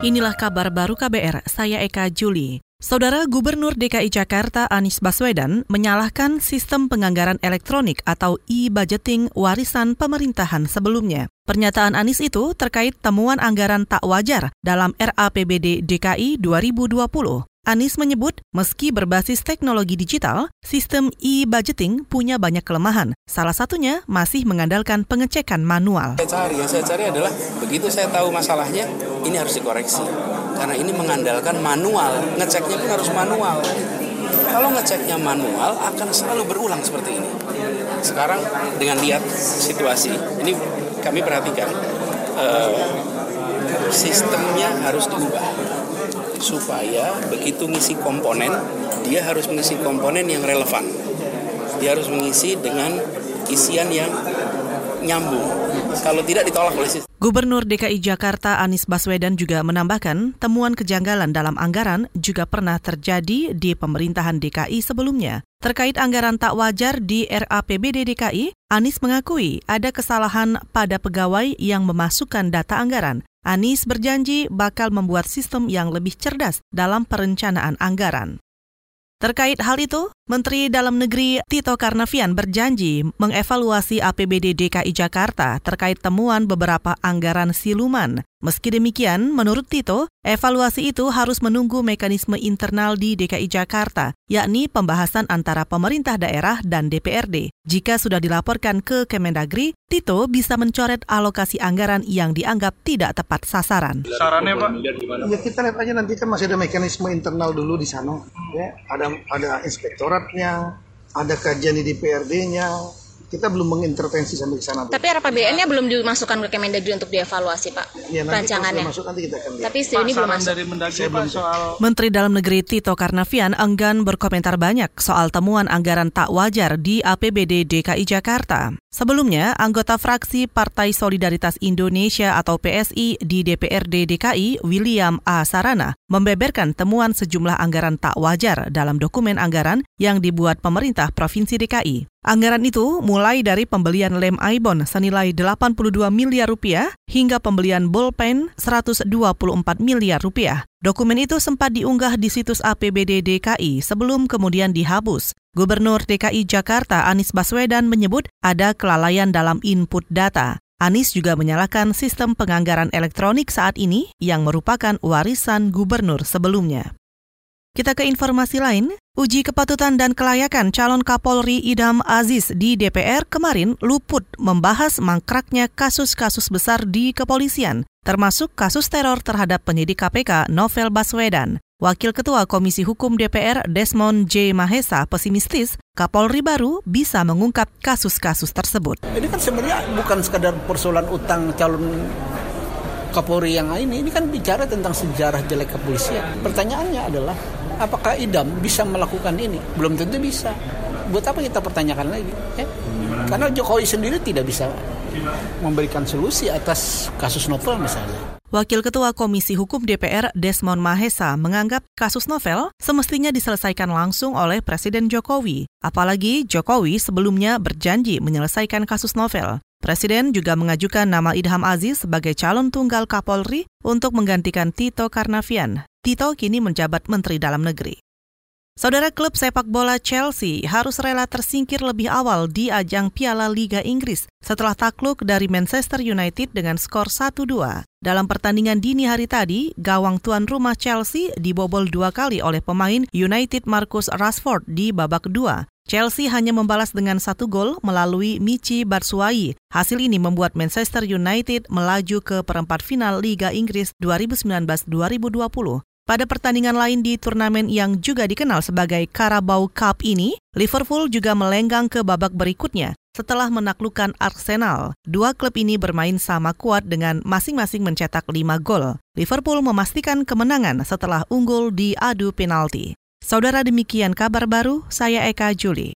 Inilah kabar baru KBR, saya Eka Juli. Saudara Gubernur DKI Jakarta Anies Baswedan menyalahkan sistem penganggaran elektronik atau e-budgeting warisan pemerintahan sebelumnya. Pernyataan Anies itu terkait temuan anggaran tak wajar dalam RAPBD DKI 2020. Anies menyebut, meski berbasis teknologi digital, sistem e-budgeting punya banyak kelemahan. Salah satunya masih mengandalkan pengecekan manual. Saya cari, yang saya cari adalah begitu saya tahu masalahnya, ini harus dikoreksi. Karena ini mengandalkan manual, ngeceknya pun harus manual. Kalau ngeceknya manual akan selalu berulang seperti ini. Sekarang dengan lihat situasi, ini kami perhatikan, uh, sistemnya harus diubah supaya begitu ngisi komponen dia harus mengisi komponen yang relevan dia harus mengisi dengan isian yang nyambung kalau tidak ditolak oleh sistem Gubernur DKI Jakarta Anies Baswedan juga menambahkan temuan kejanggalan dalam anggaran juga pernah terjadi di pemerintahan DKI sebelumnya. Terkait anggaran tak wajar di RAPBD DKI, Anies mengakui ada kesalahan pada pegawai yang memasukkan data anggaran. Anies berjanji bakal membuat sistem yang lebih cerdas dalam perencanaan anggaran. Terkait hal itu, Menteri Dalam Negeri Tito Karnavian berjanji mengevaluasi APBD DKI Jakarta terkait temuan beberapa anggaran siluman. Meski demikian, menurut Tito, evaluasi itu harus menunggu mekanisme internal di DKI Jakarta, yakni pembahasan antara pemerintah daerah dan DPRD. Jika sudah dilaporkan ke Kemendagri, Tito bisa mencoret alokasi anggaran yang dianggap tidak tepat sasaran. Sarannya Pak? Ya kita lihat aja nanti kan masih ada mekanisme internal dulu di sana. Ya, ada ada inspektoratnya, ada kajian di DPRD-nya, kita belum mengintervensi sampai ke sana. Tapi RAPBN-nya belum dimasukkan ke Kemendagri untuk dievaluasi, Pak. Ya, nanti rancangannya. Masuk, nanti kita akan lihat. Tapi sejauh ini belum masuk. dari Mendagri Pak soal Menteri Dalam Negeri Tito Karnavian enggan berkomentar banyak soal temuan anggaran tak wajar di APBD DKI Jakarta. Sebelumnya, anggota fraksi Partai Solidaritas Indonesia atau PSI di DPRD DKI, William A. Sarana, membeberkan temuan sejumlah anggaran tak wajar dalam dokumen anggaran yang dibuat pemerintah Provinsi DKI. Anggaran itu mulai dari pembelian lem Aibon senilai 82 miliar rupiah hingga pembelian bolpen 124 miliar rupiah. Dokumen itu sempat diunggah di situs APBD DKI sebelum kemudian dihapus. Gubernur DKI Jakarta Anies Baswedan menyebut ada kelalaian dalam input data. Anies juga menyalahkan sistem penganggaran elektronik saat ini yang merupakan warisan gubernur sebelumnya. Kita ke informasi lain, uji kepatutan dan kelayakan calon Kapolri Idam Aziz di DPR kemarin luput membahas mangkraknya kasus-kasus besar di kepolisian, termasuk kasus teror terhadap penyidik KPK Novel Baswedan. Wakil Ketua Komisi Hukum DPR Desmond J. Mahesa pesimistis Kapolri baru bisa mengungkap kasus-kasus tersebut. Ini kan sebenarnya bukan sekadar persoalan utang calon Kapolri yang ini, ini kan bicara tentang sejarah jelek kepolisian. Pertanyaannya adalah apakah idam bisa melakukan ini? Belum tentu bisa. Buat apa kita pertanyakan lagi? Ya? Karena Jokowi sendiri tidak bisa memberikan solusi atas kasus novel misalnya. Wakil Ketua Komisi Hukum DPR Desmond Mahesa menganggap kasus novel semestinya diselesaikan langsung oleh Presiden Jokowi. Apalagi Jokowi sebelumnya berjanji menyelesaikan kasus novel. Presiden juga mengajukan nama Idham Aziz sebagai calon tunggal Kapolri untuk menggantikan Tito Karnavian. Tito kini menjabat Menteri Dalam Negeri. Saudara klub sepak bola Chelsea harus rela tersingkir lebih awal di ajang Piala Liga Inggris setelah takluk dari Manchester United dengan skor 1-2. Dalam pertandingan dini hari tadi, gawang tuan rumah Chelsea dibobol dua kali oleh pemain United Marcus Rashford di babak kedua. Chelsea hanya membalas dengan satu gol melalui Michi Batshuayi. Hasil ini membuat Manchester United melaju ke perempat final Liga Inggris 2019-2020. Pada pertandingan lain di turnamen yang juga dikenal sebagai Carabao Cup ini, Liverpool juga melenggang ke babak berikutnya setelah menaklukkan Arsenal. Dua klub ini bermain sama kuat dengan masing-masing mencetak 5 gol. Liverpool memastikan kemenangan setelah unggul di adu penalti. Saudara demikian kabar baru, saya Eka Juli.